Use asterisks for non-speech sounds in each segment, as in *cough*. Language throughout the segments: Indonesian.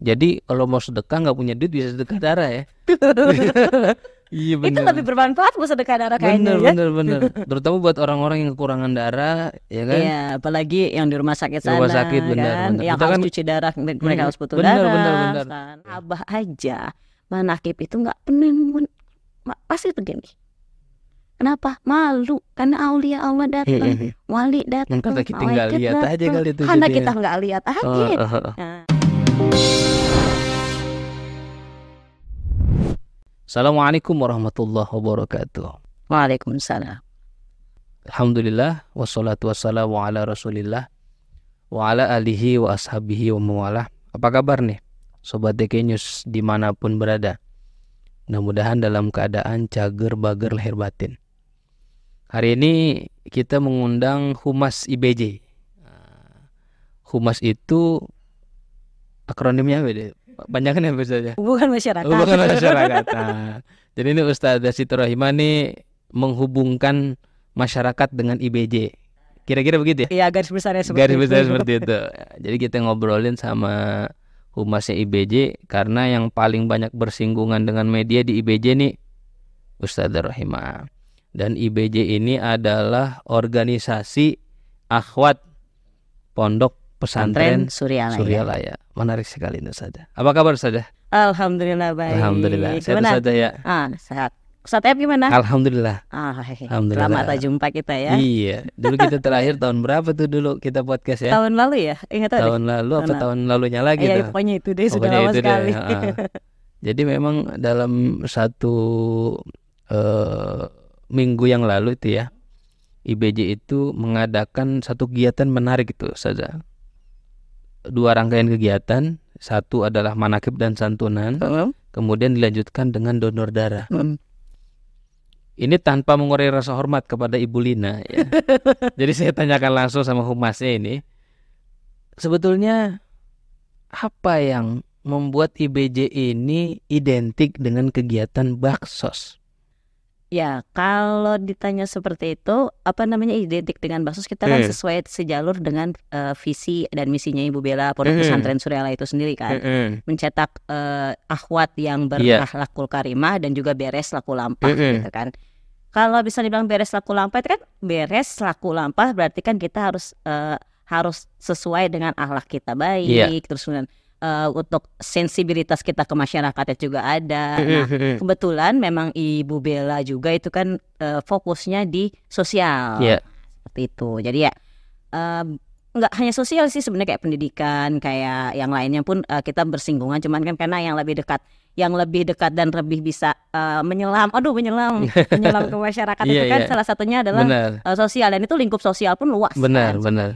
Jadi kalau mau sedekah nggak punya duit bisa sedekah darah ya. *laughs* iya Itu lebih bermanfaat buat sedekah darah kayaknya Bener ya. bener bener. Terutama buat orang-orang yang kekurangan darah, ya kan? Iya, apalagi yang di rumah sakit sana, rumah sakit, benar, kan, benar. yang Kita harus kan- cuci darah, mereka Hmm, harus butuh benar, darah. benar, benar. kan. Abah aja, manakib itu nggak pernah pasti begini. Kenapa? Malu karena aulia Allah datang, Mm-mm. wali datang, Karena kita nggak lihat aja datang. kali itu Karena kita nggak lihat aja. Oh, oh, oh. Nah, Assalamualaikum warahmatullahi wabarakatuh. Waalaikumsalam. Alhamdulillah wassalatu wassalamu ala Rasulillah wa ala alihi wa ashabihi wa mawalah. Apa kabar nih sobat DK News di mana pun berada? Mudah-mudahan dalam keadaan cager bager lahir batin. Hari ini kita mengundang Humas IBJ. Humas itu akronimnya apa deh? Banyak kan ya saja. Hubungan masyarakat. Hubungan masyarakat. Nah, jadi ini Ustazah Siti Rohimah nih menghubungkan masyarakat dengan IBJ. Kira-kira begitu ya? Iya, garis besarnya seperti Garis itu. besar seperti itu. *laughs* Jadi kita ngobrolin sama humasnya IBJ karena yang paling banyak bersinggungan dengan media di IBJ nih Ustazah Rohimah. Dan IBJ ini adalah organisasi akhwat pondok Pesantren pesantren Suryalaya. Suryalaya. Menarik sekali itu saja. Apa kabar saja? Alhamdulillah baik. Alhamdulillah. Sehat saja ya. Ah, sehat. Ustaz Ep gimana? Alhamdulillah. Ah, Alhamdulillah. Lama tak jumpa kita ya. Iya. Dulu kita *laughs* terakhir tahun berapa tuh dulu kita podcast ya? Tahun lalu ya? Ingat tadi? Tahun lalu apa Tahun tahun lalunya lagi Iya, tuh? pokoknya itu deh sudah Pokoknya lama itu deh, sekali. heeh. Jadi memang dalam satu eh, minggu yang lalu itu ya, IBJ itu mengadakan satu kegiatan menarik itu saja. Dua rangkaian kegiatan, satu adalah manakib dan santunan, Heeh. kemudian dilanjutkan dengan donor darah. Hmm. Ini tanpa mengurangi rasa hormat kepada Ibu Lina ya. *laughs* Jadi saya tanyakan langsung sama humasnya ini. Sebetulnya apa yang membuat IBJ ini identik dengan kegiatan baksos? Ya, kalau ditanya seperti itu, apa namanya identik dengan Baksos kita kan Hmm. sesuai sejalur dengan eh, visi dan misinya Ibu Bella Pondok Hmm. Pesantren Suryala itu sendiri kan. Mencetak eh, akhwat yang Iya. berakhlakul karimah dan juga beres laku lampah Hmm. gitu kan. Kalau bisa dibilang beres laku lampah itu kan beres laku lampah berarti kan kita harus eh, harus sesuai dengan akhlak kita baik Iya. terus kemudian eh, untuk sensibilitas kita ke masyarakatnya juga ada. Nah, Hmm. kebetulan memang Ibu Bella juga itu kan eh, fokusnya di sosial Iya. seperti itu. Jadi ya eh, nggak hanya sosial sih sebenarnya kayak pendidikan kayak yang lainnya pun eh, kita bersinggungan cuman kan karena yang lebih dekat yang lebih dekat dan lebih bisa eh, menyelam aduh menyelam *laughs* menyelam ke masyarakat Iya, itu kan iya. salah satunya adalah Benar, eh, sosial dan itu lingkup sosial pun luas benar, kan. benar.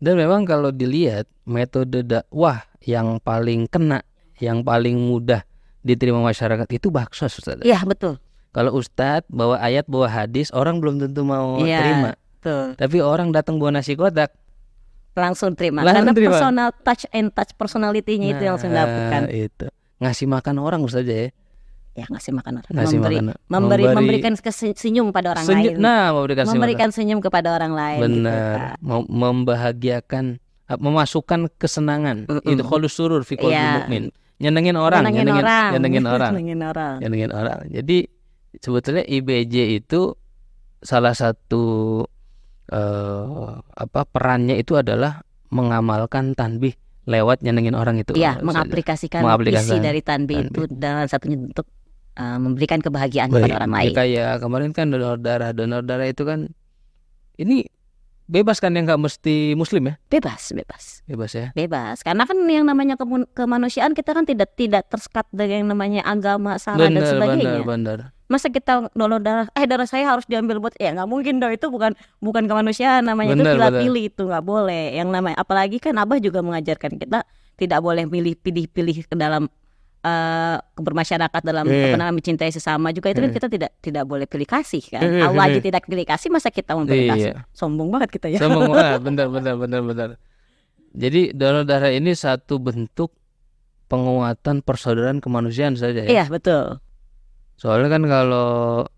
Dan memang kalau dilihat metode dakwah yang paling kena, yang paling mudah diterima masyarakat itu baksos, Ustaz. iya betul Kalau Ustadz bawa ayat, bawa hadis, orang belum tentu mau Iya. terima. betul Tapi orang datang bawa nasi kotak, langsung terima Langsung karena terima. personal touch and touch personality-nya itu yang langsung Nah, dapatkan itu ngasih makan orang Ustaz aja ya. ya ngasih makan orang Ngasih memberi makan- memberi memberi- memberikan senyum pada orang Senyum- lain Nah, memberikan senyum. memberikan senyum kepada orang lain gitu, Benar. Mem- membahagiakan ah, memasukkan kesenangan. Mm-mm. Itu kholus surur fi qalbi Iya. mukmin. Nyenengin orang, Nyenengin nyenengin orang nyenengin *laughs* orang. Nyenengin orang nyenengin orang. Jadi sebetulnya IBJ itu salah satu eh, apa perannya itu adalah mengamalkan tanbih lewat nyenengin orang itu. Ustaz. mengaplikasikan, Mengaplikasikan isi dari tanbih tanbih. itu dalam satunya untuk uh, memberikan kebahagiaan Baik. kepada orang Ya, lain. kayak kemarin kan donor darah, donor darah itu kan ini bebas kan yang nggak mesti muslim ya? Bebas, bebas, Bebas ya. bebas. Karena kan yang namanya kemanusiaan kita kan tidak tidak tersekat dengan yang namanya agama, sara dan sebagainya. benar, benar. Masa kita donor darah, eh darah saya harus diambil buat, ya nggak mungkin dong itu bukan bukan kemanusiaan namanya itu Benar, pilih-pilih itu nggak boleh. Yang namanya apalagi kan Abah juga mengajarkan kita tidak boleh milih pilih-pilih ke dalam eh bermasyarakat dalam Eh. apa namanya mencintai sesama juga itu kan Eh. kita tidak tidak boleh pilih kasih kan. Eh, eh, Allah aja tidak pilih kasih masa kita mau pilih kasih. Iya. Sombong banget kita ya. Sama *laughs* ah, benar, benar, benar, benar. Jadi donor darah ini satu bentuk penguatan persaudaraan kemanusiaan saja ya. Iya betul. Soalnya kan kalau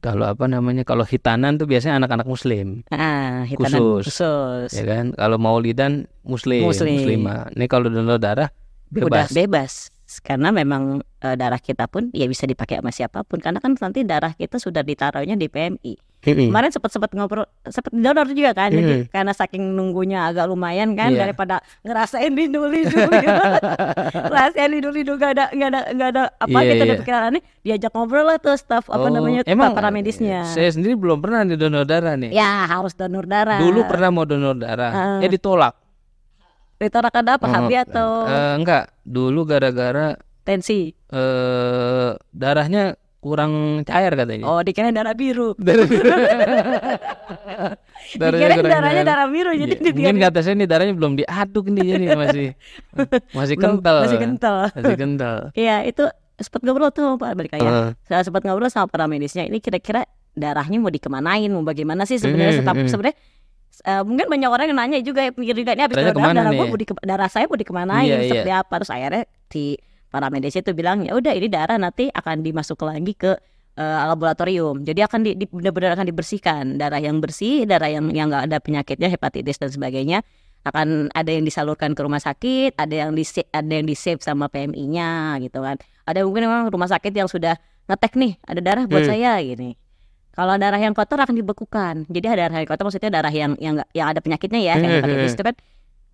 kalau apa namanya kalau hitanan tuh biasanya anak-anak muslim Ah, hitanan Khusus. khusus. ya kan kalau maulidan muslim Muslim. muslimah ini kalau donor darah udah bebas. Karena memang eh, darah kita pun ya bisa dipakai sama siapa pun karena kan nanti darah kita sudah ditaruhnya di PMI. Mm-mm. Kemarin sempat sempat ngobrol sempat donor juga kan. Jadi Hmm. karena saking nunggunya agak lumayan kan Iya. daripada ngerasain lindu-lindu *laughs* gitu. Ngerasain lindu-lindu gak ada gak ada gak ada apa Iya, gitu ada iya. pikiran aneh diajak ngobrol lah tuh staff apa Oh, namanya emang para medisnya. Saya sendiri belum pernah nih donor darah nih. Ya harus donor darah. Dulu pernah mau donor darah, Ah. eh ditolak. Ditolak ada apa? Oh, atau eh, enggak, dulu gara-gara tensi? eh darahnya kurang cair katanya. Oh dikira darah biru. *laughs* Darah *laughs* darahnya Dikira darahnya cair. darah biru jadi Iya, Mungkin kata saya nih darahnya belum diaduk nih jadi masih *laughs* masih Belum- kental. Masih kental. Masih kental. Iya itu sempat ngobrol tuh Pak balik ya. Heeh. Saya sempat ngobrol sama para medisnya. Ini kira-kira darahnya mau dikemanain, mau bagaimana sih sebenarnya? Mhm. sebenarnya eh, mungkin banyak orang yang nanya juga ya pikir juga ini habis darah, darah nih? mau di, darah saya mau dikemanain Iya, seperti iya. apa terus akhirnya di para medis itu bilang ya udah ini darah nanti akan dimasuk lagi ke eh, laboratorium jadi akan di, di- benar-benar akan dibersihkan darah yang bersih darah yang yang nggak ada penyakitnya hepatitis dan sebagainya akan ada yang disalurkan ke rumah sakit ada yang di ada yang di save sama PMI-nya gitu kan ada mungkin memang rumah sakit yang sudah ngetek nih ada darah buat Hmm. saya gini kalau darah yang kotor akan dibekukan jadi ada darah yang kotor maksudnya darah yang yang yang ada penyakitnya ya kayak hmm, hepatitis hmm. itu kan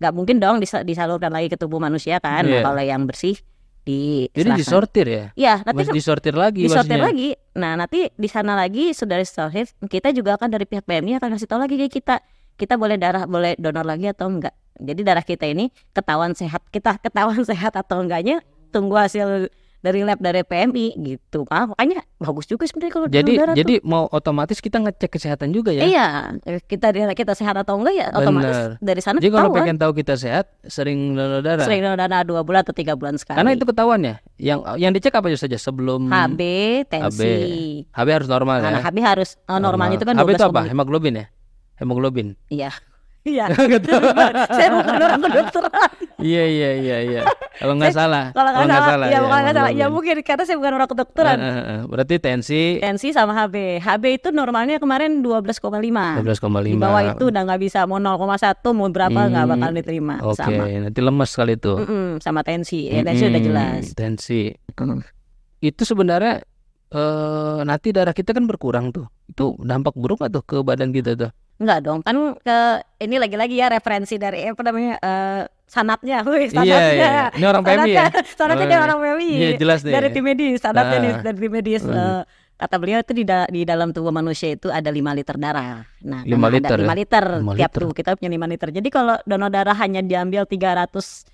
nggak mungkin dong disa- disalurkan lagi ke tubuh manusia kan Nah, Iya. kalau yang bersih di Jadi disortir ya? Iya, nanti kan disortir lagi disortir maksudnya? lagi. Nah, nanti di sana lagi sudah disortir, kita juga akan dari pihak PMI akan kasih tahu lagi ke kita. Kita boleh darah boleh donor lagi atau enggak. Jadi darah kita ini ketahuan sehat, kita ketahuan *laughs* sehat atau enggaknya tunggu hasil dari lab dari PMI gitu. Ah, makanya bagus juga sebenarnya kalau Jadi darah jadi mau otomatis kita ngecek kesehatan juga tuh. ya? Iya, kita kita sehat atau enggak ya otomatis Benar. dari sana Jadi kalau pengen tahu kita sehat, sering donor darah. sering donor darah dua bulan atau tiga bulan sekali. Karena itu ketahuan ya. Yang yang dicek apa saja sebelum HB, tensi. HB harus normal ya. Nah, HB harus oh, normalnya itu kan HB itu 12,5. apa? Hemoglobin ya? Hemoglobin. Iya. Iya. *laughs* Saya bukan orang kedokteran. Iya iya iya iya. Kalau nggak *laughs* salah. Kalau nggak salah, ya bukan nggak salah. Ya mungkin karena saya bukan orang kedokteran. Eh, eh, eh. Berarti tensi Tensi sama HB. HB itu normalnya kemarin 12,5. 12,5. Di bawah itu udah nggak bisa mau 0,1 mau berapa nggak Hmm, bakal diterima Oke, sama. nanti lemes kali itu. Mm-mm, sama tensi. Ya, tensi udah Mm-mm, jelas. Tensi. Itu sebenarnya eh nanti darah kita kan berkurang tuh. Itu dampak buruk tuh ke badan kita tuh? Enggak dong, kan ke ini lagi-lagi ya referensi dari apa namanya eh, sanatnya. *laughs* Wih, Iya sanatnya. iya. Ini orang PMI ya? Sanatnya, sanatnya Oh, iya. orang PMI. Iya jelas deh. dari tim medis, sanatnya nih Ah. dari tim medis. Hmm. eh, kata beliau itu di, da- di dalam tubuh manusia itu ada 5 liter darah. Nah, Lima karena liter ada ya? 5 liter Lima tiap liter. tubuh kita punya 5 liter. Jadi kalau donor darah hanya diambil 300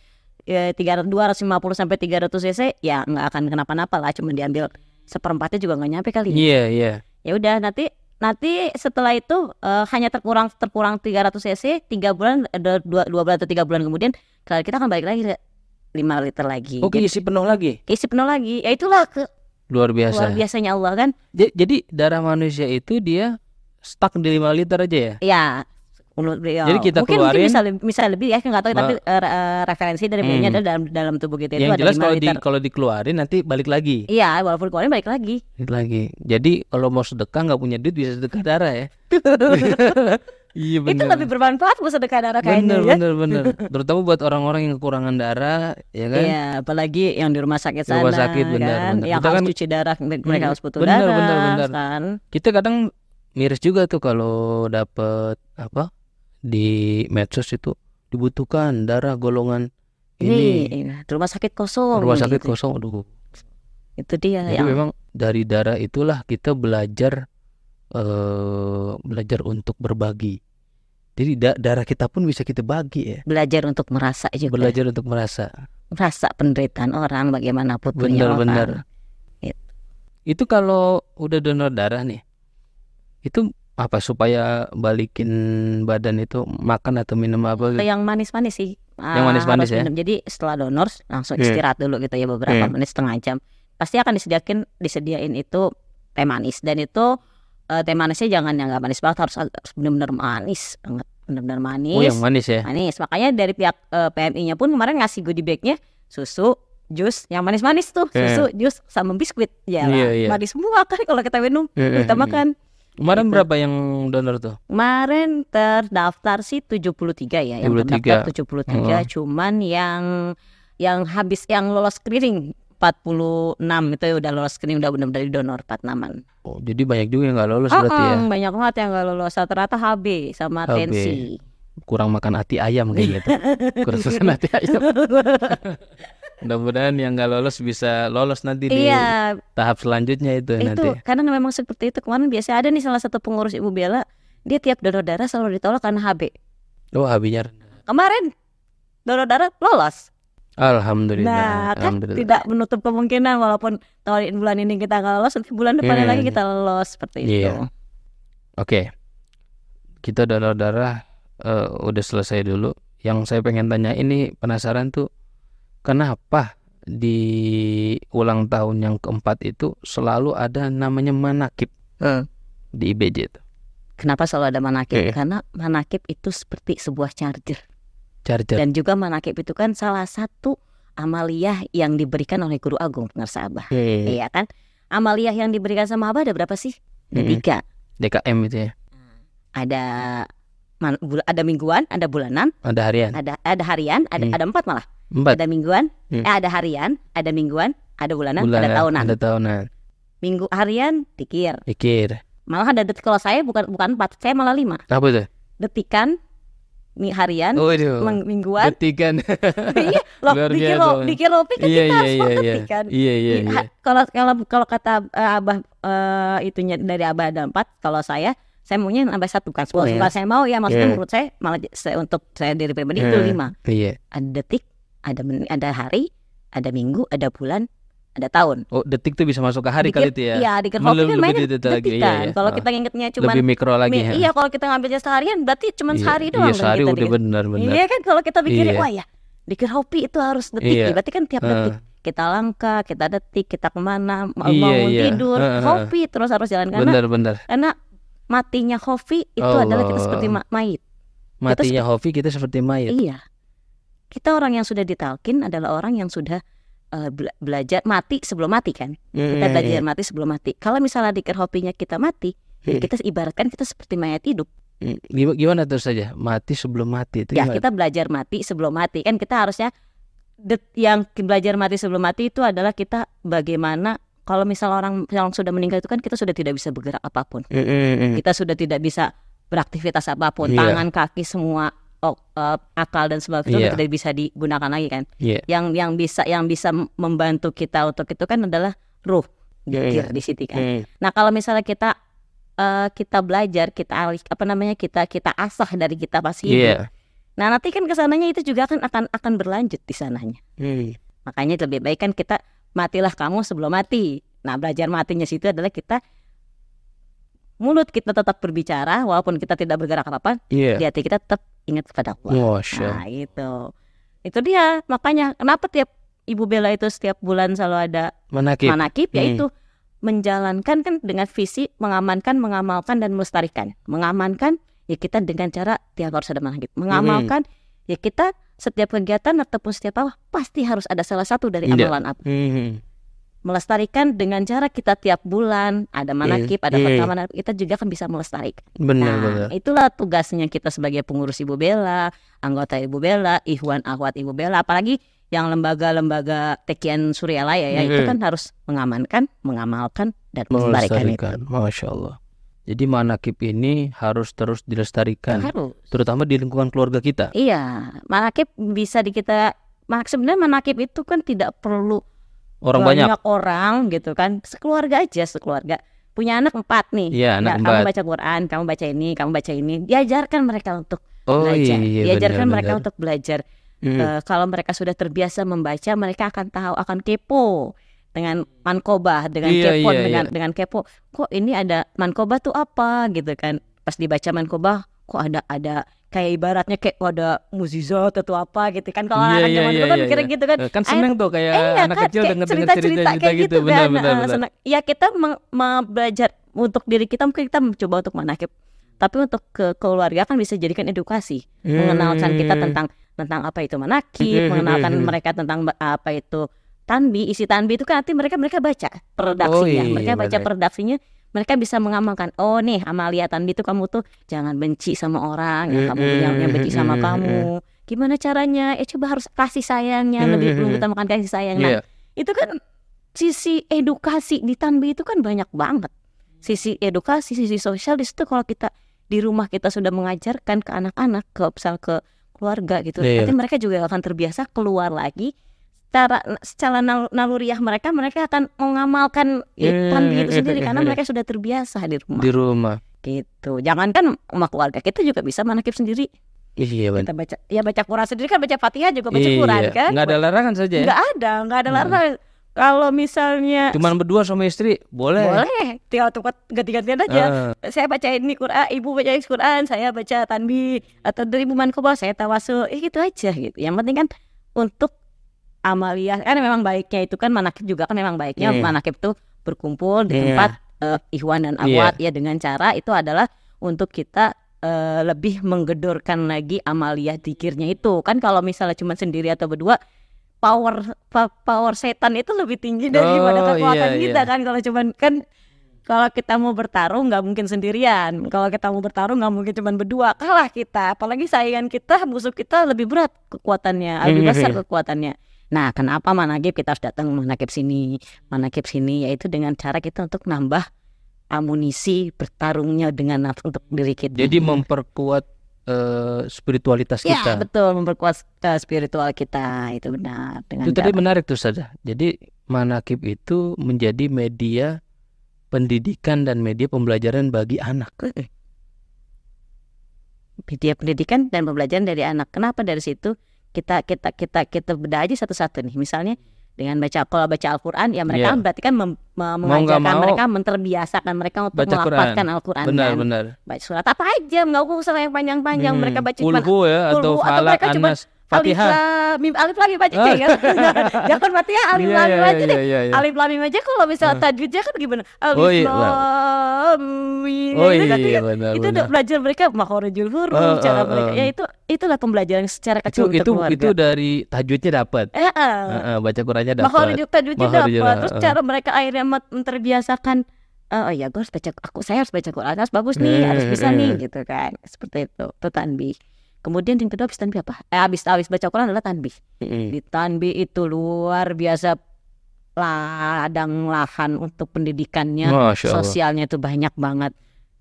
eh, 300 250 sampai 300 cc ya nggak akan kenapa-napa lah, cuma diambil seperempatnya juga nggak nyampe kali. Iya iya. Ya udah nanti nanti setelah itu eh, hanya terkurang terkurang 300 cc tiga bulan ada dua, dua bulan atau tiga bulan kemudian kalau kita akan balik lagi 5 liter lagi. Oke Jadi, isi penuh lagi. isi penuh lagi. Ya itulah ke Luar biasa. luar biasanya Allah kan. Ja- Jadi darah manusia itu dia stuck di 5 liter aja ya? Ya. Menurut beliau. Jadi kita mungkin, keluarin- mungkin bisa, lebih- bisa lebih ya nggak tahu Ma- tapi eh, referensi dari beliaunya Hmm. dalam dalam tubuh kita itu Yang jelas 5 kalau di kalau dikeluarin nanti balik lagi. Iya, walaupun keluarin balik lagi. Balik lagi. Jadi kalau mau sedekah nggak punya duit bisa sedekah darah ya. *laughs* iya Itu lebih bermanfaat buat sedekah darah kayaknya Bener ya. bener bener. *laughs* Terutama buat orang-orang yang kekurangan darah, ya kan? Iya, apalagi yang di rumah sakit sana rumah sakit, benar, kan, benar. yang Kita harus kan- cuci darah, mereka Hmm, harus butuh benar, darah, benar, benar. kan. Kita kadang miris juga tuh kalau dapet apa di medsos itu dibutuhkan darah golongan Ini, ini. rumah sakit kosong. Rumah sakit gitu. kosong, aduh. Itu dia Jadi yang memang dari darah itulah kita belajar eh belajar untuk berbagi. Jadi da- darah kita pun bisa kita bagi ya. belajar untuk merasa juga, Belajar untuk merasa. merasa penderitaan orang bagaimanapun punya orang. Benar-benar. Itu kalau udah donor darah nih, itu apa supaya balikin badan itu makan atau minum apa? gitu? Yang manis-manis sih. Yang ah, manis-manis harus ya? minum. Jadi setelah donor langsung Iya. istirahat dulu gitu ya beberapa Iya. menit setengah jam. Pasti akan disediakan disediain itu teh manis dan itu eh, teh manisnya jangan yang nggak manis banget harus, harus benar-benar manis banget benar-benar manis. Oh yang manis ya? manis. Makanya dari pihak eh, PMI-nya pun kemarin ngasih goodie bag-nya susu, jus, yang manis-manis tuh, Iya. susu, jus sama biskuit. Ya lah, Iya, iya. manis semua kan kalau kita minum, Iya, kita iya. makan. Kemarin Gitu. berapa yang donor tuh? Kemarin terdaftar sih 73 ya, yang 73. terdaftar 73, Oh. cuman yang yang habis yang lolos screening 46 itu udah lolos screening udah benar-benar di donor 46an. Oh, jadi banyak juga yang nggak lolos Oh, berarti ya. banyak banget yang gak lolos rata-rata HB sama HB. tensi. Kurang makan hati ayam kayak gitu. *laughs* Kurang susun hati ayam. *laughs* Mudah-mudahan yang nggak lolos bisa lolos nanti di iya, tahap selanjutnya itu, itu nanti. karena memang seperti itu kemarin biasa ada nih salah satu pengurus Ibu Bella dia tiap donor darah selalu ditolak karena HB. Oh, rendah. Kemarin donor darah lolos. Alhamdulillah. Nah, kan Alhamdulillah. tidak menutup kemungkinan walaupun tahun bulan ini kita nggak lolos, nanti bulan depannya Hmm. lagi kita lolos seperti itu. Iya. Oke. Kita donor darah eh, udah selesai dulu. Yang saya pengen tanya ini penasaran tuh kenapa di ulang tahun yang keempat itu selalu ada namanya manakib di IBJ itu. Kenapa selalu ada manakib? Iya. Karena manakib itu seperti sebuah charger. Charger. Dan juga manakib itu kan salah satu amaliyah yang diberikan oleh Guru Agung Pengarsa Abah. Iya. Iya kan? Amaliyah yang diberikan sama Abah ada berapa sih? Ada Mm-mm. tiga. DKM itu ya. Ada man- bul- ada mingguan, ada bulanan, Ada harian. ada ada harian, ada Hmm. ada empat malah. Empat. Ada mingguan, Hmm. eh, ada harian, ada mingguan, ada bulanan, Bulan ada tahunan. Ada tahunan. Minggu harian dikir. Pikir. Malah ada detik kalau saya bukan bukan empat, saya malah lima. Apa itu? Detikan, mi- harian, Oh, itu. mingguan. Detikan. *laughs* iya, loh, Luar di biasa. kilo, di kilo kan Iya kita iya harus iya iya. detik kan. Iya iya Iya, iya. Kalau kalau kalau kata eh, abah eh, itunya dari abah ada empat, kalau saya saya maunya nambah satu kan. Oh, Kalau ya. saya mau ya maksudnya Iya. menurut saya malah saya, untuk saya diri pribadi itu Hmm. lima. Iya. Ada detik, ada men- ada hari, ada minggu, ada bulan, ada tahun. Oh, detik tuh bisa masuk ke hari kali itu ya. Iya, di kan mainnya lagi, detik iya, kan. iya. Kalau Ah. kita ingetnya cuma Lebih mikro lagi ya. iya kalau kita ngambilnya seharian berarti cuma Iya, sehari doang Iya, kan sehari kita udah dikit. benar benar. Iya kan kalau kita pikirin Iya. wah ya dikir hobi itu harus detik Iya. ya. berarti kan tiap Ah. detik kita langkah, kita detik, kita ke mana, mau Iya, bangun iya. tidur, ah. hobi terus harus jalan karena Benar benar. karena matinya hobi itu adalah kita Allah. seperti ma- mayit. Matinya Hovi kita seperti mayat. Iya. Kita orang yang sudah ditalkin adalah orang yang sudah bela- belajar mati sebelum mati kan. Kita Hmm, belajar mati sebelum mati. Kalau misalnya dikir hobinya kita mati, ya Hmm. kita ibaratkan kita seperti mayat hidup. Hmm, gim- Gimana terus saja? Mati sebelum mati itu Ya gimana? kita belajar mati sebelum mati kan kita harusnya yang belajar mati sebelum mati itu adalah kita bagaimana kalau misal orang yang sudah meninggal itu kan kita sudah tidak bisa bergerak apa pun. Hmm, hmm, hmm. Kita sudah tidak bisa beraktivitas apa pun, Iya. tangan, kaki semua oh, eh, akal dan sebagainya Iya. sudah tidak bisa digunakan lagi kan. Iya. Yang yang bisa yang bisa membantu kita untuk itu kan adalah ruh. Iya, Dikir di situ kan. Hmm. Nah, kalau misalnya kita eh, kita belajar, kita alih apa namanya? kita kita asah dari kita pas hidup. Iya. Nah, nanti kan ke sananya itu juga akan akan akan berlanjut di sananya. Hmm. Makanya lebih baik kan kita matilah kamu sebelum mati. Nah, belajar matinya situ adalah kita mulut kita tetap berbicara walaupun kita tidak bergerak apa-apa, Iya. di hati kita tetap ingat kepada Allah. Masya. Nah, itu. Itu dia. Makanya kenapa tiap Ibu Bella itu setiap bulan selalu ada Manakib. manakib Hmm. yaitu menjalankan kan dengan visi mengamankan, mengamalkan dan melestarikan. Mengamankan ya kita dengan cara tiap harus ada manakib. Mengamalkan ya kita setiap kegiatan ataupun setiap apa pasti harus ada salah satu dari Iya. amalan apa. Hmm. Melestarikan dengan cara kita tiap bulan ada manakib, ada Hmm. pertama kita juga kan bisa melestarikan. Benar Nah, benar. itulah tugasnya kita sebagai pengurus Ibu Bella, anggota Ibu Bella, Ikhwan Akhwat Ibu Bella, apalagi yang lembaga-lembaga Tekian Suryalaya ya itu Mhm. kan harus mengamankan, mengamalkan dan melestarikan itu. Melestarikan. Masya Allah. Jadi manakib ini harus terus dilestarikan, Harus. terutama di lingkungan keluarga kita. Iya, manakib bisa di kita sebenarnya manakib itu kan tidak perlu Orang banyak. orang gitu kan, sekeluarga aja sekeluarga. Punya anak empat nih. Iya, anak Nah, empat. kamu baca Quran, kamu baca ini, kamu baca ini. Diajarkan mereka untuk Oh belajar. iya, Diajarkan benar, mereka benar. untuk belajar. Hmm. Eh, kalau mereka sudah terbiasa membaca, mereka akan tahu, akan kepo dengan mankobah, dengan Iya, kepo, iya, dengan dengan kepo. Kok ini ada mankobah tuh apa gitu kan? Pas dibaca mankobah, kok ada ada kayak ibaratnya kayak ada mukjizat atau apa gitu kan? Kalau Iya, anak iya, zaman dulu iya, kan iya, mikirnya iya. gitu kan? Eh, kan seneng tuh kayak Eh, iya anak kan, kecil denger cerita-cerita kayak gitu benar kan. benar benar. senang. Ya kita belajar untuk diri kita mungkin kita mencoba untuk manakib. Tapi untuk ke keluarga kan bisa jadikan edukasi, mengenalkan kita Hmm. tentang tentang apa itu manakib, Hmm, mengenalkan hmm, hmm. mereka tentang apa itu tanbi, isi tanbi itu kan nanti mereka mereka baca redaksinya, Oh, iya, mereka baca benar. Mereka bisa mengamalkan. Oh nih amalia tanbi itu kamu tuh jangan benci sama orang, yang kamu Hmm, yang, yang benci sama kamu, gimana caranya ya coba harus kasih sayangnya lebih mengutamakan kasih sayang nah Iya. itu kan sisi edukasi di Tanbi itu kan banyak banget sisi edukasi sisi sosial di situ kalau kita di rumah kita sudah mengajarkan ke anak-anak ke misal ke keluarga gitu Iya. nanti mereka juga akan terbiasa keluar lagi secara secara nal- naluriah mereka mereka akan mengamalkan ya, Hmm, Tanbi itu hmm, sendiri hmm, karena hmm. mereka sudah terbiasa di rumah Di rumah. gitu jangankan sama keluarga kita juga bisa manakib sendiri Iya benar. kita baca ya baca Quran sendiri kan baca Fatihah juga baca Quran Iya. kan Nggak ada larangan saja ya. nggak ada nggak ada Hmm. larangan kalau misalnya Cuman berdua sama istri boleh. boleh tinggal tukar ganti-gantian aja Ah, saya baca ini Quran ibu baca Quran saya baca tanbi atau dari ibu mankoba saya tawasul eh, gitu aja gitu yang penting kan untuk amalia. Kan memang baiknya itu kan manakib juga kan memang baiknya. Hmm. manakib tuh berkumpul di Iya. tempat eh, ihwan dan Iya. awat ya dengan cara itu adalah untuk kita eh, lebih menggedorkan lagi amalia dikirnya itu. Kan kalau misalnya cuma sendiri atau berdua power power setan itu lebih tinggi daripada Oh, kekuatan iya, kita iya. kan. Kalau cuman kan kalau kita mau bertarung nggak mungkin sendirian. Kalau kita mau bertarung nggak mungkin cuman berdua. Kalah kita. Apalagi saingan kita musuh kita lebih berat kekuatannya lebih besar kekuatannya nah kenapa manakib kita harus datang manakib sini manakib sini yaitu dengan cara kita untuk nambah amunisi bertarungnya dengan nafsu untuk diri kita Jadi memperkuat eh, spiritualitas ya kita. betul memperkuat uh, spiritual kita itu benar dengan Itu tadi menarik tuh saja. Jadi manakib itu menjadi media pendidikan dan media pembelajaran bagi anak. media pendidikan dan pembelajaran dari anak. Kenapa dari situ kita kita kita kita bedah aja satu-satu nih. Misalnya dengan baca kalau baca Al-Qur'an ya mereka Iya. berarti kan mem- me- Mau nggak mengajarkan mau, mereka menterbiasakan mereka untuk baca melafalkan Al-Qur'an Benar kan. benar. Baca surat apa aja nggak usah yang panjang-panjang Hmm, mereka baca Kulhu ya atau Kulhu, atau falak mereka cuma anas Alif lam mim alif lam mim baca Ah. deh ya. Jangan Fatihah alif Iya, lam mim iya, aja deh. iya, iya, iya. Alif lam mim aja kalau misalnya Ah. tajwidnya kan gimana? Alif Oh, iya, lam mim. Oh Itu iya dia- benar itu udah belajar mereka makhorijul huruf Ah, cara ah, mereka ya itu itulah pembelajaran secara Itu kecil untuk itu keluarga. itu dari tajwidnya dapat. eh, ah. Heeh, baca Qurannya dapat. makhorijul tajwidnya dapat terus cara mereka akhirnya menterbiasakan eh, oh iya gue harus baca aku saya harus baca Quran harus bagus nih harus bisa nih gitu kan seperti itu itu tanbih kemudian yang kedua habis tanbih apa eh habis habis baca Quran adalah tanbih Mm-mm. di tanbih itu luar biasa ladang lahan untuk pendidikannya sosialnya itu banyak banget.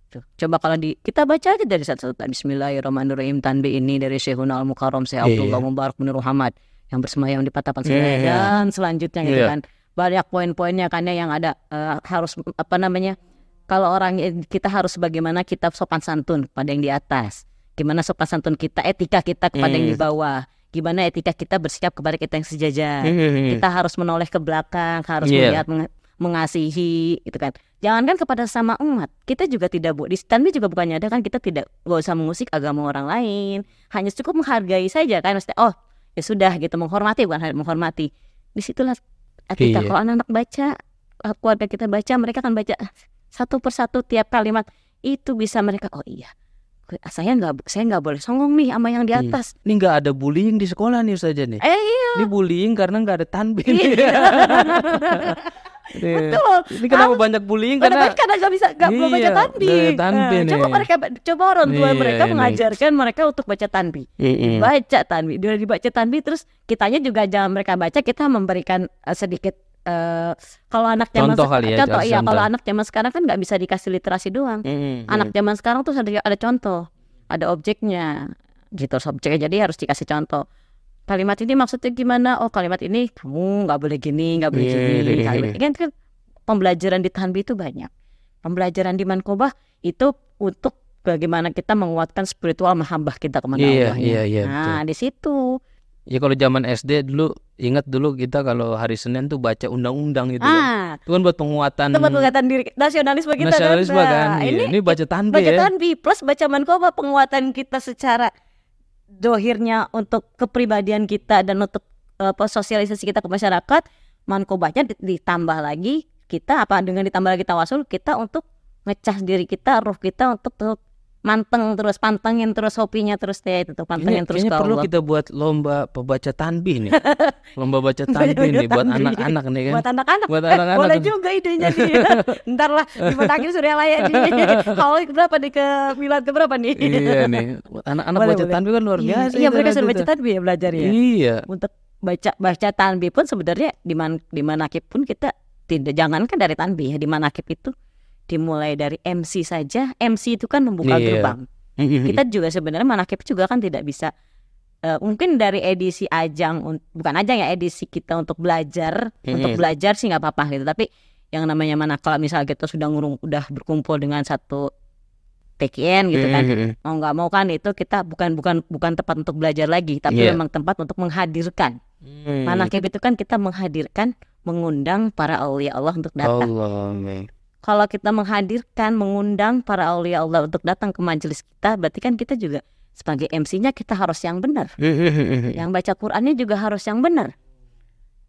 Tuh, coba kalau di kita baca aja dari satu satu Bismillahirrahmanirrahim tanbi ini dari Syekhuna Al Mukarram Syekh Iya. Abdullah Mubarak bin Muhammad yang bersemayam di Patapan Iya, Siraya iya. dan selanjutnya gitu Iya. kan. Banyak poin-poinnya kan ya yang ada eh, harus apa namanya? Kalau orang kita harus bagaimana kita sopan santun pada yang di atas. Gimana sopan santun kita, etika kita kepada yang di Hmm. bawah. Gimana etika kita bersikap kepada kita yang sejajar Mm-mm. kita harus menoleh ke belakang, harus Iya. melihat menge- mengasihi gitu kan. Jangankan kepada sama umat, kita juga tidak bu di stand juga bukannya ada kan kita tidak gak usah mengusik agama orang lain, hanya cukup menghargai saja kan maksudnya oh ya sudah gitu menghormati bukan menghormati. Di situlah etika Iya. kalau anak-anak baca eh, keluarga kita baca mereka akan baca satu persatu tiap kalimat itu bisa mereka oh iya saya nggak saya nggak boleh songong nih sama yang di Hmm. atas. Ini nggak ada bullying di sekolah nih saja nih. Eh iya. Ini bullying karena nggak ada tanbih. Iya. *laughs* Iya. Betul. Ini kenapa banyak bullying Karena karena nggak bisa nggak baca Iya, nggak ada tanbih Nah, coba nih. mereka coba orang tua Iya, mereka ini. mengajarkan mereka untuk baca tanbih. Mm-mm. Baca tanbih, dia dibaca tanbih terus kitanya juga jangan mereka baca kita memberikan eh, sedikit eh, kalau anak zaman Contoh kali ya, contoh iya kalau anak zaman sekarang kan nggak bisa dikasih literasi doang. Mm-mm. Anak zaman sekarang tuh ada ada contoh, ada objeknya gitu objeknya jadi harus dikasih contoh. Kalimat ini maksudnya gimana? Oh kalimat ini kamu nggak boleh gini, nggak boleh Iya, gini. iya, Kalimat iya. kan, kan pembelajaran di Tanbi itu banyak. Pembelajaran di Mankobah itu untuk bagaimana kita menguatkan spiritual mahambah kita kepada Iya, Allah. iya, iya, Nah di situ. Ya kalau zaman SD dulu ingat dulu kita kalau hari Senin tuh baca undang-undang itu kan. Ah, Itu kan buat penguatan tempat penguatan diri nasionalisme kita kan. nasionalisme kan. Nah, Iya, ini Ini baca tanbih baca ya. tanbi plus baca mankoba penguatan kita secara dohirnya untuk kepribadian kita dan untuk apa sosialisasi kita ke masyarakat mankobanya di- ditambah lagi kita apa dengan ditambah lagi tawasul kita untuk ngecas diri kita ruh kita untuk manteng terus pantengin terus hobinya terus ya itu tuh pantengin Kayaknya, terus ke perlu Allah. kita buat lomba pembaca tanbih nih. *laughs* lomba baca tanbih nih buat anak-anak nih kan. buat anak-anak Buat Eh, anak-anak. boleh juga idenya *laughs* nih *laughs* ntar lah di Matakin Surya Laya nih haul berapa nih ke Milad ke berapa nih iya nih. Anak-anak baca tanbih kan luar Iya, biasa. iya mereka sudah baca tuh. tanbih ya belajar ya Iya. untuk baca baca tanbih pun sebenarnya di man di manakib pun kita tidak jangankan dari tanbih ya di manakib itu dimulai dari MC saja MC itu kan membuka Iya. gerbang kita juga sebenarnya manakib juga kan tidak bisa eh, mungkin dari edisi ajang bukan ajang ya edisi kita untuk belajar untuk Mm-mm. belajar sih nggak apa-apa gitu tapi yang namanya mana kalau misalnya kita sudah ngurung udah berkumpul dengan satu TKN gitu kan mau nggak mau kan itu kita bukan bukan bukan tempat untuk belajar lagi tapi Iya. memang tempat untuk menghadirkan Hmm. manakib itu kan kita menghadirkan mengundang para aulia Allah untuk datang Allah. Kalau kita menghadirkan, mengundang para aulia Allah untuk datang ke majelis kita, berarti kan kita juga sebagai MC-nya kita harus yang benar. Yang baca Qur'annya juga harus yang benar.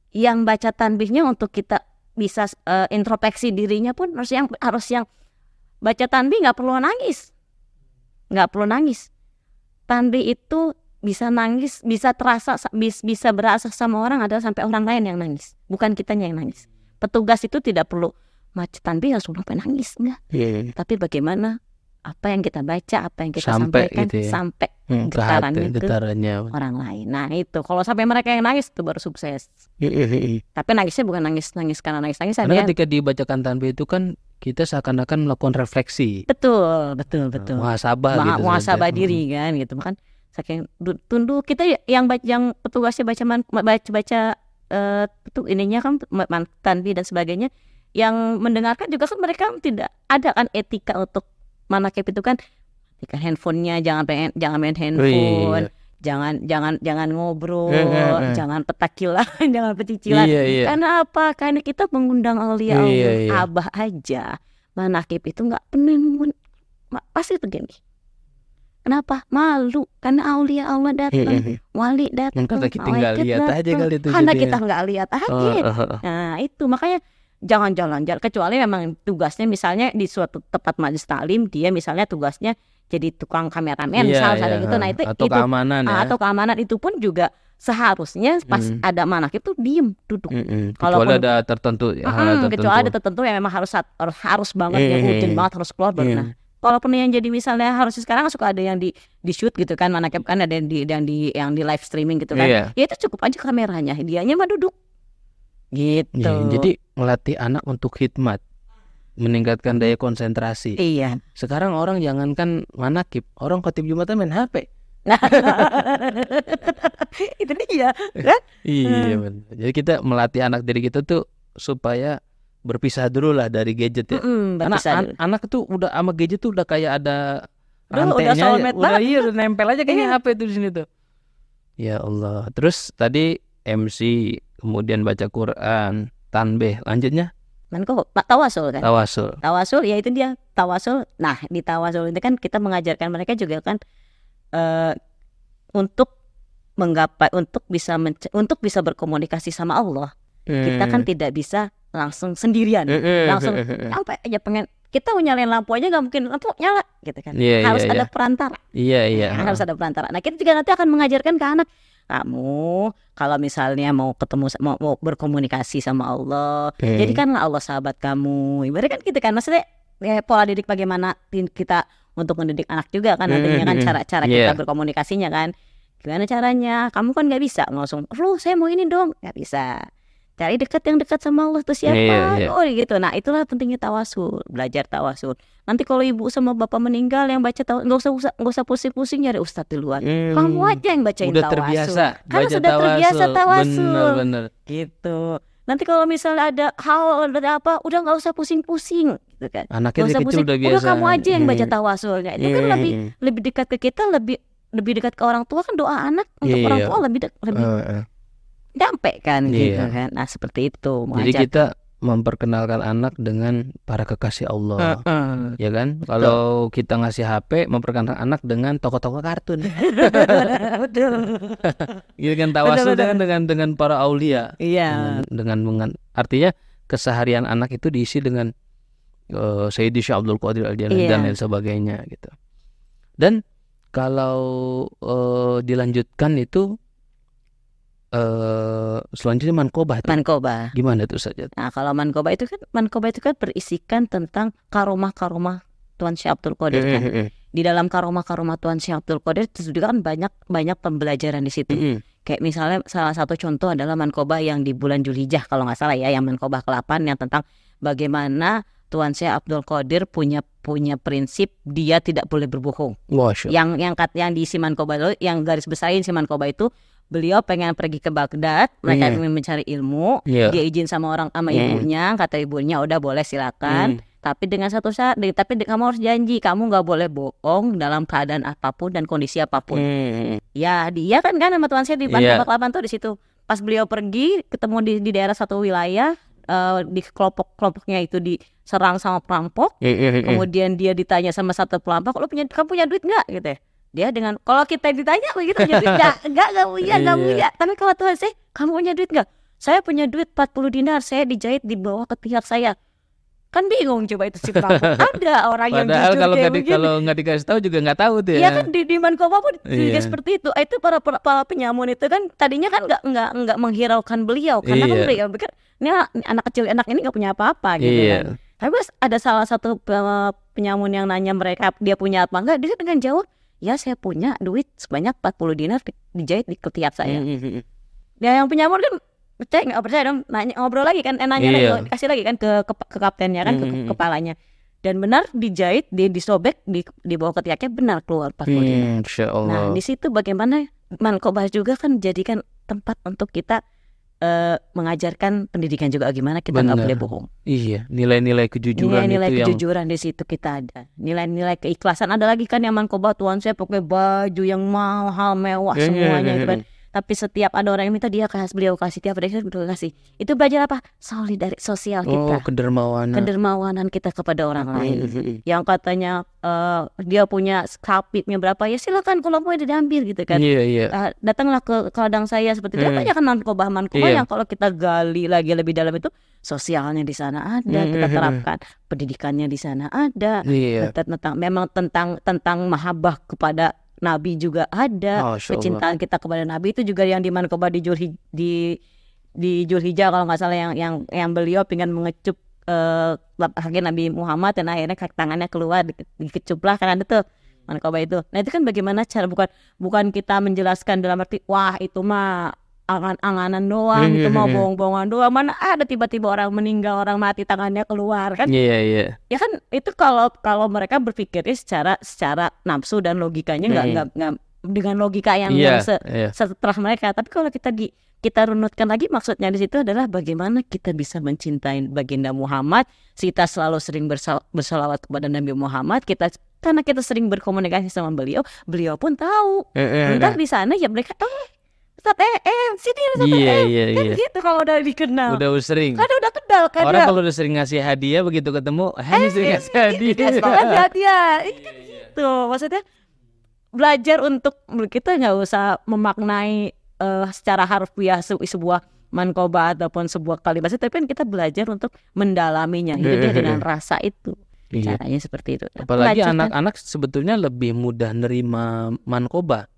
Yang baca tanbihnya untuk kita bisa eh, introspeksi dirinya pun harus yang harus yang baca tanbih nggak perlu nangis, nggak perlu nangis. Tanbih itu bisa nangis, bisa terasa, bis- bisa berasa sama orang adalah sampai orang lain yang nangis, bukan kitanya yang nangis. Petugas itu tidak perlu baca tanbih langsung sampai nangis, enggak Iya. tapi bagaimana apa yang kita baca, apa yang kita Sampai sampaikan gitu ya. sampai Hmm, ke Getarannya hati, itu. getarannya. orang lain. Nah itu kalau sampai mereka yang nangis itu baru sukses. Tapi nangisnya bukan nangis nangis karena nangis nangis Karena ketika dibacakan tanbih itu kan kita seakan-akan melakukan refleksi. betul betul betul. Muhasabah Maha gitu. muhasabah diri kan gitu kan saking du- tunduk kita ya- yang baca yang petugasnya baca man, baca baca itu ininya kan ma- man- tanbih dan sebagainya yang mendengarkan juga kan mereka tidak ada kan etika untuk manakib itu kan etika handphonenya jangan pengen jangan main Oh, handphone iya. jangan jangan jangan ngobrol Eh, eh, eh. jangan petakilan *laughs* jangan pecicilan Iya, iya. karena apa karena kita mengundang aulia Iya, Allah iya. abah aja manakib itu nggak pernah pasti begini kenapa malu karena aulia Allah datang wali datang Mungkin kita nggak lihat aja datang. kali itu karena kita nggak lihat aja Oh, oh, oh. nah itu makanya jangan jalan-jalan kecuali memang tugasnya misalnya di suatu tempat majelis taklim dia misalnya tugasnya jadi tukang kameramen Iya, misal iya, misalnya gitu nah itu atau itu keamanan ya. Ah, atau keamanan itu pun juga seharusnya pas Hmm. ada manakib tuh diem duduk Mm-mm. Kalaupun- Kecuali ada tertentu ya, Mm-mm, tertentu. kecuali ada tertentu yang memang harus harus, banget yang Hmm. urgent banget harus keluar baru Hmm. nah kalaupun yang jadi misalnya harus sekarang suka ada yang di di shoot gitu kan manakib kan ada yang di yang di yang di live streaming gitu kan Iya. ya itu cukup aja kameranya dianya mah duduk gitu Iya, jadi melatih anak untuk khidmat, meningkatkan daya konsentrasi. iya Sekarang orang jangankan manakib, orang khotib jumatan main HP. nah *laughs* itu dia kan Iya benar. Jadi kita melatih anak diri kita tuh supaya berpisah dulu lah dari gadget ya. Mm-mm, Karena an- anak tuh udah sama gadget tuh udah kayak ada Udah- udah rantainya, aja. soulmate udah iya udah nempel aja kayaknya Iya. HP tuh di sini tuh. Ya Allah. Terus tadi MC, kemudian baca Quran, tanbih, lanjutnya? Kok Pak tawasul kan? Tawasul. tawasul ya itu dia tawasul. Nah di tawasul itu kan kita mengajarkan mereka juga kan eh untuk menggapai untuk bisa untuk bisa berkomunikasi sama Allah. Kita kan tidak bisa langsung sendirian. Langsung sampai aja pengen kita mau nyalain lampu aja nggak mungkin lampu nyala gitu kan. Iya, harus iya, ada iya. perantara. Iya iya. Ya, harus ada perantara. Nah kita juga nanti akan mengajarkan ke anak kamu kalau misalnya mau ketemu mau, mau berkomunikasi sama Allah. Hmm. jadikanlah Allah sahabat kamu. Ibaratnya kan gitu kan. Maksudnya ya, pola didik bagaimana kita untuk mendidik anak juga kan nantinya kan Hmm, cara-cara Iya. kita berkomunikasinya kan. Gimana caranya? Kamu kan nggak bisa langsung lu saya mau ini dong. Nggak bisa cari dekat yang dekat sama Allah tuh siapa Iya, iya. oh gitu nah itulah pentingnya tawasul belajar tawasul nanti kalau ibu sama bapak meninggal yang baca tawasul nggak usah nggak usah pusing-pusing nyari ustadz di luar Hmm. kamu aja yang bacain udah tawasul terbiasa Karena baca sudah terbiasa tawasul. Bener bener. gitu nanti kalau misalnya ada hal ada apa udah nggak usah pusing-pusing gitu kan Anaknya usah pusing udah biasa. kamu aja yang baca Hmm. tawasulnya itu kan Hmm. lebih lebih dekat ke kita lebih lebih dekat ke orang tua kan doa anak untuk orang Iya. tua lebih dek- lebih Eh, eh. Dampe kan gitu Iya. kan nah seperti itu Jadi mengajak kita memperkenalkan anak dengan para kekasih Allah. Heeh. Ya kan? Kalau kita ngasih HP, memperkenalkan anak dengan tokoh-tokoh kartun. *laughs* betul *laughs* Gitu kan tawasul dengan dengan dengan para aulia. iya Dengan, dengan artinya keseharian anak itu diisi dengan uh, Sayyidi Syekh Abdul Qadir Al Jailani Iya. dan lain sebagainya gitu. Dan kalau eh, dilanjutkan itu eh selanjutnya mankoba tuh. Mankoba. Gimana tuh saja? Nah, kalau mankoba itu kan mankoba itu kan berisikan tentang karomah-karomah Tuan Syekh Abdul Qadir kan. Di dalam karomah-karomah Tuan Syekh Abdul Qadir itu juga kan banyak banyak pembelajaran di situ. Kayak misalnya salah satu contoh adalah mankoba yang di bulan Julhijjah kalau nggak salah ya, yang mankoba ke-8 yang tentang bagaimana Tuan Syekh Abdul Qadir punya punya prinsip dia tidak boleh berbohong. Masya Yang yang kat yang di Simankoba itu yang garis besarin Simankoba itu beliau pengen pergi ke Baghdad, mereka Iya. ingin mencari ilmu, Iya. dia izin sama orang sama Hmm. ibunya, kata ibunya udah boleh silakan. Tapi dengan satu syarat, tapi kamu harus janji kamu nggak boleh bohong dalam keadaan apa pun dan kondisi apa pun. Hmm. Ya dia kan kan sama Tuan Syekh di. Banten Kelapan tuh di situ. Pas beliau pergi ketemu di, di daerah satu wilayah eh, di kelompok kelompoknya itu diserang sama perampok. Hmm. Kemudian dia ditanya sama satu perampok, lu punya kamu punya duit nggak gitu ya? Dia dengan kalau kita ditanya begitu punya duit nggak? Nggak nggak punya nggak Iya. punya. Tapi kalau Tuhan saya kamu punya duit nggak? Saya punya duit 40 dinar, saya dijahit di bawah ketiak saya. Kan bingung coba itu si. *laughs* Ada orang yang jujur kalau kayak di, begini. kalau nggak dikasih tahu juga nggak tahu tuh ya. Iya kan di di Mankoba pun juga Iya. seperti itu. Ah, Itu para, para para penyamun itu kan tadinya kan nggak nggak nggak menghiraukan beliau karena kan Iya. beliau pikir ini anak- kecil anak ini nggak punya apa-apa gitu Iya. kan. Tapi ada salah satu eh, penyamun yang nanya mereka dia punya apa enggak, dia dengan jawab, "Ya saya punya duit sebanyak 40 dinar di- dijahit di ketiak saya." Hmm. Dia yang penyamun kan percaya nggak percaya dong nanya ngobrol lagi kan eh, nanya Iya. lagi kasih lagi kan ke ke, ke kaptennya kan ke, ke Mm-mm. kepalanya dan benar dijahit di disobek di di bawah ketiaknya benar keluar 40 dinar. Hmm, Masya Nah, di situ bagaimana Mankobah juga kan jadikan tempat untuk kita eh, mengajarkan pendidikan juga gimana kita nggak boleh bohong. Iya, nilai-nilai kejujuran Nilai-nilai itu yang kejujuran di situ kita ada. Nilai-nilai keikhlasan ada lagi kan yang Mankobah tuan saya pakai baju yang mahal mewah Iya, semuanya iya, gitu kan. Tapi setiap ada orang yang minta dia kasih beliau kasih tiap hari beliau kasih. Itu belajar apa? Solidaritas sosial Oh, kita. kedermawanan. Kedermawanan kita kepada orang lain. Hmm. Yang katanya eh, dia punya kapitnya berapa ya silakan kalau mau diambil gitu kan. Iya, iya. Uh, datanglah ke, ladang saya seperti itu. Banyak kan mankobah mankobah Iya. yang kalau kita gali lagi lebih dalam itu sosialnya di sana ada, Hmm, kita hmm, hmm. terapkan pendidikannya di sana ada. Iya. Tentang, tentang memang tentang tentang mahabbah kepada Nabi juga ada. Allah. Kecintaan kita kepada Nabi itu juga yang di mankobah di Julhi, di di Julhijjah kalau nggak salah yang yang yang beliau pengen mengecup eh kaki Nabi Muhammad dan akhirnya kaki tangannya keluar di- dikecup lah kan ada tuh mankobah itu. Nah itu kan bagaimana cara bukan bukan kita menjelaskan dalam arti wah itu mah angan-anganan doang, itu mah bohong-bohongan doang. Mana ada tiba-tiba orang meninggal, orang mati tangannya keluar kan? Iya, iya. Ya kan itu kalau kalau mereka berpikirnya secara secara nafsu dan logikanya nggak Hmm. nggak nggak dengan logika yang, Iya, yang se- iya. setelah mereka. Tapi kalau kita di kita runutkan lagi maksudnya di situ adalah bagaimana kita bisa mencintai baginda Muhammad. Kita selalu sering bersal- bersalawat kepada Nabi Muhammad. Kita karena kita sering berkomunikasi sama beliau, beliau pun tahu. Eh, eh, Entar di sana ya mereka eh Ustaz eh eh sini Ustaz Iya, eh iya, kan iya. gitu kalau udah dikenal. Udah sering. Kan udah kenal kan Orang kalau udah sering ngasih hadiah begitu ketemu, eh ini sering ngasih hadiah. *laughs* Iya, semangat ya. Ini kan gitu. Maksudnya belajar untuk kita nggak usah memaknai eh, secara harfiah se- sebuah mankoba ataupun sebuah kalimat tapi kan kita belajar untuk mendalaminya hidupnya *laughs* dengan rasa itu Iya. caranya seperti itu Apalagi anak-anak sebetulnya lebih mudah nerima mankoba.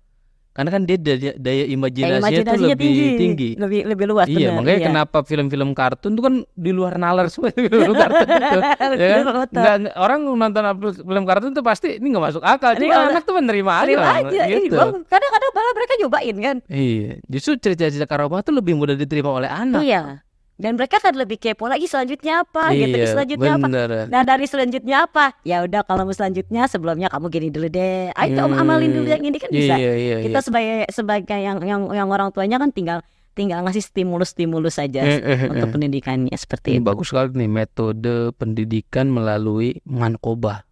Karena kan dia daya, daya imajinasinya, tuh imajinasinya lebih tinggi. lebih lebih luas Iya, benar, makanya iya. kenapa film-film kartun tuh kan di luar nalar semua film *laughs* *laughs* kartun itu. ya kan? Nggak- orang nonton film kartun tuh pasti ini nggak masuk akal. Cuma nggak- anak tuh menerima aja. Terima aja gitu. kadang-kadang malah mereka nyobain kan Iya, justru cerita-cerita karomah tuh lebih mudah diterima oleh anak. iya dan mereka kan lebih kepo lagi selanjutnya apa gitu Iya, selanjutnya apa bener. Nah dari selanjutnya apa? Ya udah kalau mau selanjutnya sebelumnya kamu gini dulu deh. Ayo kamu Hmm, amalin dulu yang ini kan bisa. Iya, iya, iya. Kita sebagai sebagai yang yang yang orang tuanya kan tinggal tinggal ngasih stimulus-stimulus saja Eh, eh, eh, untuk eh. pendidikannya seperti Ini itu. bagus sekali nih metode pendidikan melalui mankoba.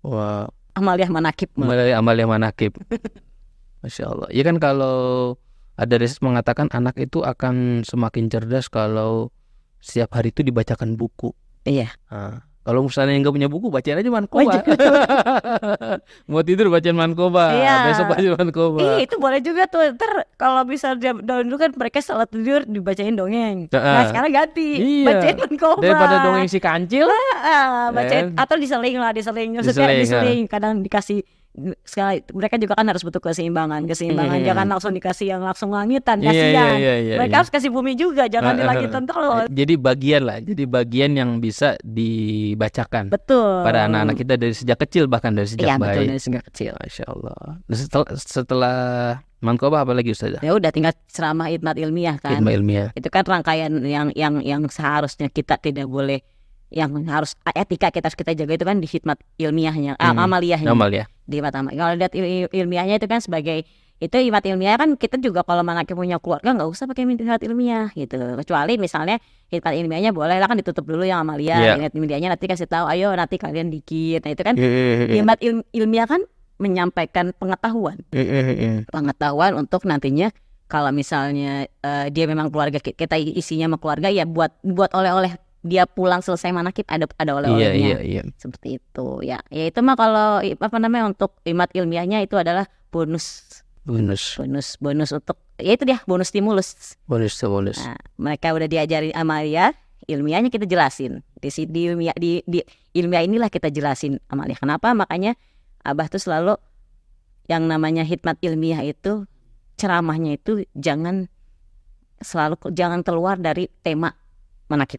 Wah, Amaliah manakib. melalui amalia manakib. *laughs* Masya Allah. Ya kan kalau ada riset mengatakan anak itu akan semakin cerdas kalau setiap hari itu dibacakan buku. Iya. Nah, kalau misalnya yang nggak punya buku, bacain aja mankoba. *laughs* Mau tidur bacain mankoba, Iya. besok baca mankoba. Ih, itu boleh juga tuh. Ntar kalau bisa dia dulu kan mereka salat tidur dibacain dongeng. Nah, sekarang ganti. Iya. Bacain mankoba. Daripada dongeng si kancil, Ah, bacain Eh. atau diseling lah, diseling. Maksudnya Diseling, diseling. Kadang dikasih sekali mereka juga kan harus butuh keseimbangan keseimbangan Hmm. jangan langsung dikasih yang langsung langitan Iya, kasihan iya, iya, iya, mereka iya. harus kasih bumi juga jangan eh, dilangitan eh. terus Jadi bagian lah, jadi bagian yang bisa dibacakan betul pada anak-anak kita dari sejak kecil bahkan dari sejak iya betul bayi. dari sejak kecil Masya Allah. Setelah, setelah Mankobah apa lagi Ustazah? ya udah tinggal ceramah hikmat ilmiah kan Ilmu ilmiah. itu kan rangkaian yang yang yang seharusnya kita tidak boleh yang harus etika kita harus kita jaga itu kan di hikmat ilmiahnya ah, Hmm. amaliyahnya Normal ya. di amal kalau lihat il- il- ilmiahnya itu kan sebagai itu hikmat ilmiah kan kita juga kalau mana punya keluarga nggak usah pakai hikmat ilmiah gitu kecuali misalnya hikmat ilmiahnya boleh lah kan ditutup dulu yang amalia Iya. hikmat ilmiahnya nanti kasih tahu ayo nanti kalian dikit nah itu kan Iya. hikmat il- ilmiah kan menyampaikan pengetahuan pengetahuan untuk nantinya kalau misalnya eh, dia memang keluarga ki- kita isinya sama keluarga ya buat buat oleh-oleh dia pulang selesai manakib ada ada Iya oleh-olehnya. Iya iya. seperti itu ya. Ya itu mah kalau apa namanya untuk imat ilmiahnya itu adalah bonus. Bonus, bonus bonus untuk ya itu dia bonus stimulus. Bonus bonus. nah, mereka udah diajarin amalia ilmiahnya kita jelasin. Di di ilmiah di, di ilmiah inilah kita jelasin amalia kenapa? Makanya abah tuh selalu yang namanya hikmat ilmiah itu ceramahnya itu jangan selalu jangan keluar dari tema manakib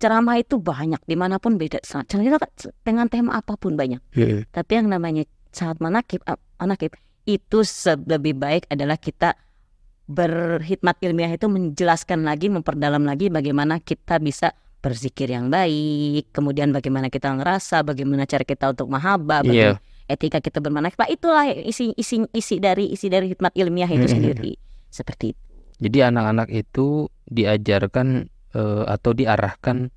ceramah itu banyak di mana pun beda. Ceramah dengan tema apa pun banyak. Iya. tapi yang namanya saat manakib manakib itu lebih baik adalah kita berhikmat ilmiah itu menjelaskan lagi memperdalam lagi bagaimana kita bisa berzikir yang baik kemudian bagaimana kita ngerasa bagaimana cara kita untuk mahabbah bagaimana etika kita bermanakib. Pak, itulah isi isi isi dari isi dari hikmat ilmiah itu Mm-mm. sendiri. Seperti itu. Jadi anak-anak itu diajarkan eh, atau diarahkan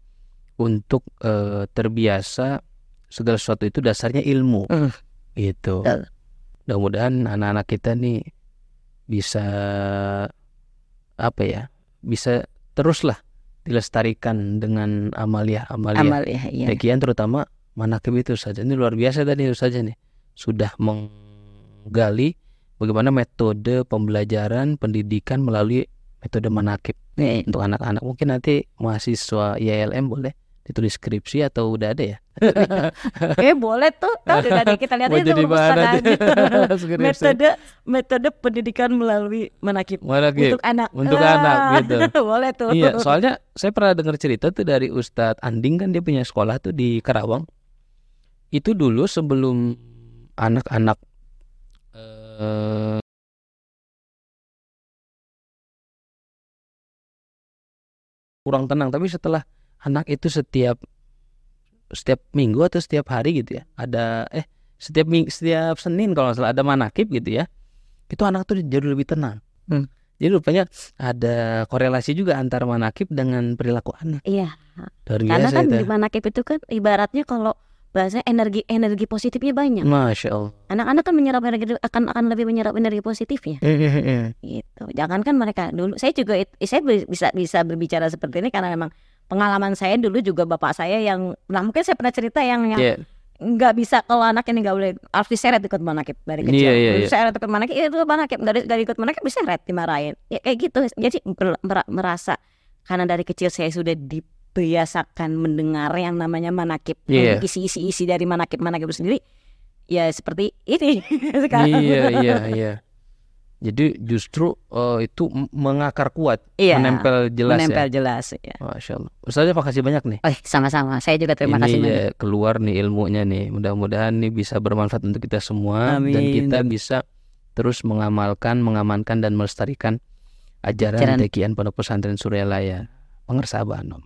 untuk eh, terbiasa segala sesuatu itu dasarnya ilmu. Mm. Gitu. Mudah-mudahan anak-anak kita nih bisa apa ya? Bisa teruslah dilestarikan dengan amalia-amalia amal ya iya. Terutama manakib itu saja. Ini luar biasa tadi itu saja nih. Sudah menggali bagaimana metode pembelajaran pendidikan melalui metode manakib Iya. untuk anak-anak. Mungkin nanti mahasiswa ILM boleh ditulis skripsi atau udah ada ya? *laughs* Eh boleh tuh, Tahu tadi kita lihat itu aja. *laughs* Skripsi. metode metode pendidikan melalui manakib Manakib. untuk anak Untuk Ah, anak, gitu. *laughs* boleh tuh Iya, soalnya saya pernah dengar cerita tuh dari Ustadz Anding kan dia punya sekolah tuh di Karawang. Itu dulu sebelum anak-anak eh, kurang tenang, tapi setelah anak itu setiap setiap minggu atau setiap hari gitu ya, ada eh setiap ming, setiap Senin kalau nggak salah ada manakib gitu ya, itu anak tuh jadi lebih tenang. Hmm. Jadi rupanya ada korelasi juga antara manakib dengan perilaku anak. iya Luar karena biasa kan itu. di manakib itu kan ibaratnya kalau bahasanya energi energi positifnya banyak Masya Allah. anak-anak kan menyerap energi akan akan lebih menyerap energi positifnya gitu jangankan mereka dulu saya juga saya bi- bisa bisa berbicara seperti ini karena memang pengalaman saya dulu juga bapak saya yang nah mungkin saya pernah cerita yang yang Iya. nggak bisa kalau anak ini nggak boleh harus diseret ikut manakib dari kecil. Iya, iya, iya. Diseret ikut manakib itu manakib dari dari ikut manakib diseret dimarahin. Ya kayak gitu. Jadi merasa karena dari kecil saya sudah dibiasakan mendengar yang namanya manakib, Iya. isi-isi isi dari manakib manakib itu sendiri. Ya seperti ini *laughs* sekarang. iya, iya, iya. Jadi justru eh, itu mengakar kuat, Iya, menempel jelas menempel ya. jelas ya. Masya Allah. Ustazah makasih banyak nih. Oh, sama-sama. Saya juga terima Ini kasih ya, banyak. keluar nih ilmunya nih. Mudah-mudahan nih bisa bermanfaat untuk kita semua dan Amin. kita bisa terus mengamalkan, mengamankan dan melestarikan ajaran Ajaran. Tekian Pondok Pesantren Suryalaya. Pengersaban Om.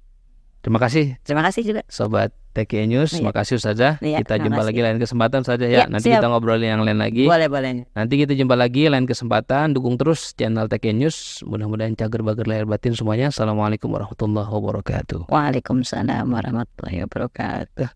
Terima kasih Terima kasih juga. sobat TKI News. Iya. Terima kasih Ustazah. Iya, kita jumpa kasih. lagi lain kesempatan saja ya. Iya, Nanti siap. kita ngobrolin yang lain lagi. Boleh, boleh. Nanti kita jumpa lagi lain kesempatan. Dukung terus channel TK News. Mudah-mudahan cager bager lahir batin semuanya. Assalamualaikum warahmatullahi wabarakatuh. Waalaikumsalam warahmatullahi wabarakatuh.